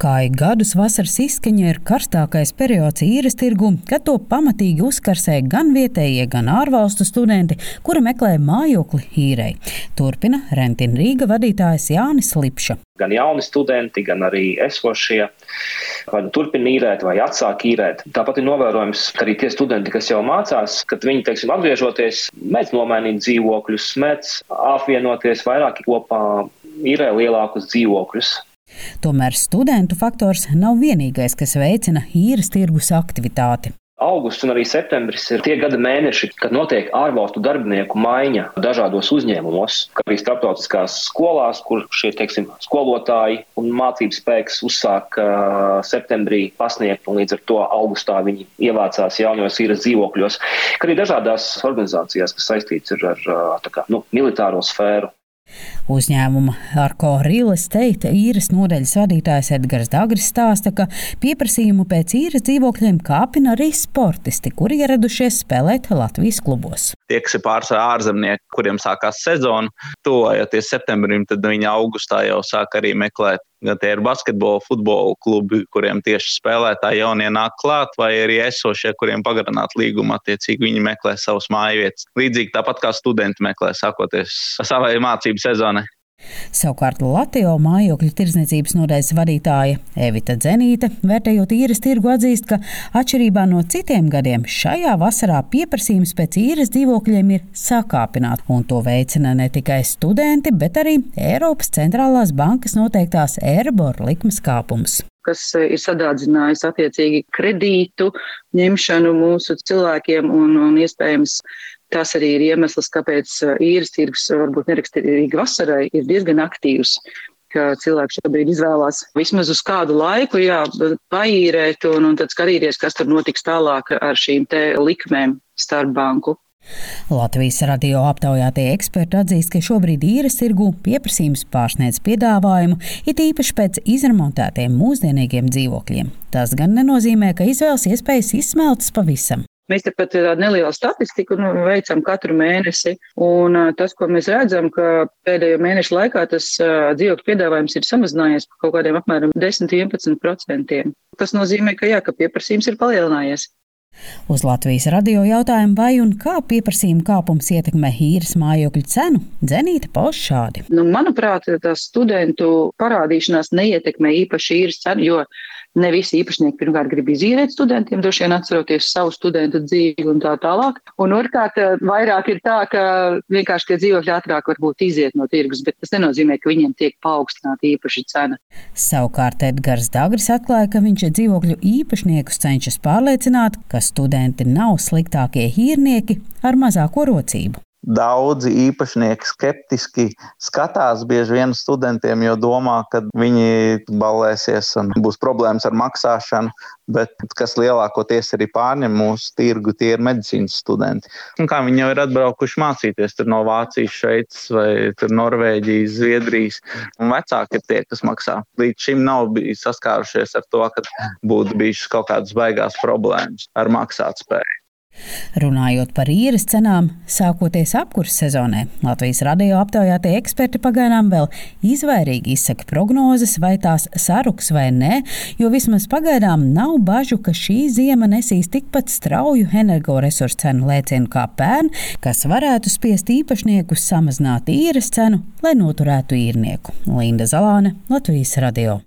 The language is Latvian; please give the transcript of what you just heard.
Kā ik gadus vasaras izskaņa ir karstākais periods īres tirgu, kad to pamatīgi uzkarsē gan vietējie, gan ārvalstu studenti, kuri meklē mājokli īrei. Turpina Rentina Rīga vadītājs Jānis Lipša. Gan jauni studenti, gan arī esošie vai nu turpina īrēt, vai atsāk īrēt. Tāpat ir novērojams, ka arī tie studenti, kas jau mācās, kad viņi, teiksim, atgriežoties, mēdz nomainīt dzīvokļus, mēdz apvienoties vairāki kopā, īrē lielākus dzīvokļus. Tomēr studentu faktors nav vienīgais, kas veicina īres tirgus aktivitāti. Augusts un arī septembris ir tie gada mēneši, kad notiek ārvalstu darbinieku maiņa dažādos uzņēmumos, kā arī starptautiskās skolās, kur šie teiksim, skolotāji un mācības spēks uzsāk uh, septembrī pasniegt, un līdz ar to augustā viņi ievācās jaunajos īres dzīvokļos, kā arī dažādās organizācijās, kas saistīts ar, ar kā, nu, militāro sfēru. Uzņēmuma Arko Real Estate īres nodaļas vadītājs Edgars Dagris stāsta, ka pieprasījumu pēc īres dzīvokļiem kāpina arī sportisti, kuri ieradušies spēlēt Latvijas klubos. Tie, kas ir pārsvarā ārzemnieki, kuriem sākās sezona, tuvojoties septembrim, tad viņi augustā jau sāk arī meklēt. Tie ir basketbola, futbola klubi, kuriem tieši spēlētāji jaunie nāk klāt, vai arī esošie, kuriem pagarināt līgumu, attiecīgi viņi meklē savus māju vietas. Līdzīgi tāpat kā studenti meklē, sākoties savai mācību sezonai. Savukārt Latvijas mājokļu tirdzniecības nodaļas vadītāja Evita Zenīte, vērtējot īres tirgu, atzīst, ka atšķirībā no citiem gadiem šajā vasarā pieprasījums pēc īres dzīvokļiem ir sakāpināts, un to veicina ne tikai studenti, bet arī Eiropas centrālās bankas noteiktās Eiribor likmes kāpums. Kas ir sadārdzinājis attiecīgi kredītu ņemšanu mūsu cilvēkiem un, un iespējams Tas arī ir iemesls, kāpēc uh, īres tirgus varbūt neraksturīgi vasarai ir diezgan aktīvs ka cilvēks šobrīd izvēlās vismaz uz kādu laiku, jā, paīrēt un, un tad skatīties, kas tur notiks tālāk ar šīm te likmēm starp banku. Latvijas radio aptaujātie eksperti atzīst, ka šobrīd īres tirgu pieprasījums pārsniedz piedāvājumu, it īpaši pēc izremontētiem mūsdienīgiem dzīvokļiem. Tas gan nenozīmē, ka izvēles iespējas izsmeltas pavisam. Mēs te pat tādu nelielu statistiku nu, veicam katru mēnesi, un tas, ko mēs redzam, ka pēdējo mēnešu laikā tas dzīvokļu piedāvājums ir samazinājies par kaut kādiem apmēram 10-11%. Tas nozīmē, ka jā, ka pieprasījums ir palielinājies. Uz Latvijas radio jautājumu, vai un kā pieprasījuma kāpums ietekmē īres mājokļu cenu, Zenīta pauž šādi. Nu, manuprāt, tas studentu parādīšanās neietekmē īpaši īres cenu, jo Ne visi īpašnieki pirmkārt grib izīrēt studentiem, droši vien atceroties savu studentu dzīvi un tā tālāk. Un otrkārt, vairāk ir tā, ka vienkārši tie dzīvokļi ātrāk varbūt iziet no tirgus, bet tas nenozīmē, ka viņiem tiek paaugstināta īpaši cena. Savukārt Edgars Dagris atklāja, ka viņš dzīvokļu īpašniekus cenšas pārliecināt, ka studenti nav sliktākie īrnieki ar mazāko rocību. Daudzi īpašnieki skeptiski skatās bieži vien studentiem, jo domā, ka viņi balēsies un būs problēmas ar maksāšanu, bet kas lielākoties arī pārņem mūsu tirgu, tie ir medicīnas studenti. Un kā viņi jau ir atbraukuši mācīties no Vācijas, Šveices vai Norvēģijas, Zviedrijas, un vecāki ir tie, kas maksā. Līdz šim nav saskārušies ar to, ka būtu bijušas kaut kādas baigās problēmas ar maksātspēju. Runājot par īres cenām, sākoties apkurss sezonai, Latvijas radio aptaujātie eksperti pagaidām vēl izvairīgi izsaka prognozes, vai tās saruks vai nē, jo vismaz pagaidām nav bažu, ka šī ziema nesīs tikpat strauju energoresursu cenu lēcienu kā pērn, kas varētu spiest īpašniekus samazināt īres cenu, lai noturētu īrnieku. Linda Zalāne, Latvijas radio.